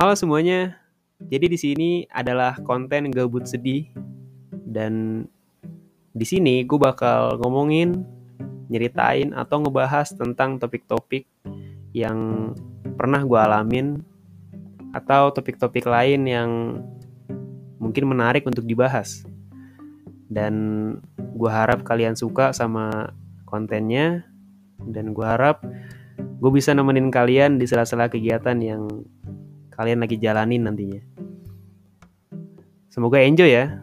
Halo semuanya. Jadi di sini adalah konten gabut sedih dan di sini gue bakal ngomongin, nyeritain atau ngebahas tentang topik-topik yang pernah gue alamin atau topik-topik lain yang mungkin menarik untuk dibahas. Dan gue harap kalian suka sama kontennya dan gue harap gue bisa nemenin kalian di sela-sela kegiatan yang kalian lagi jalanin nantinya. Semoga enjoy ya.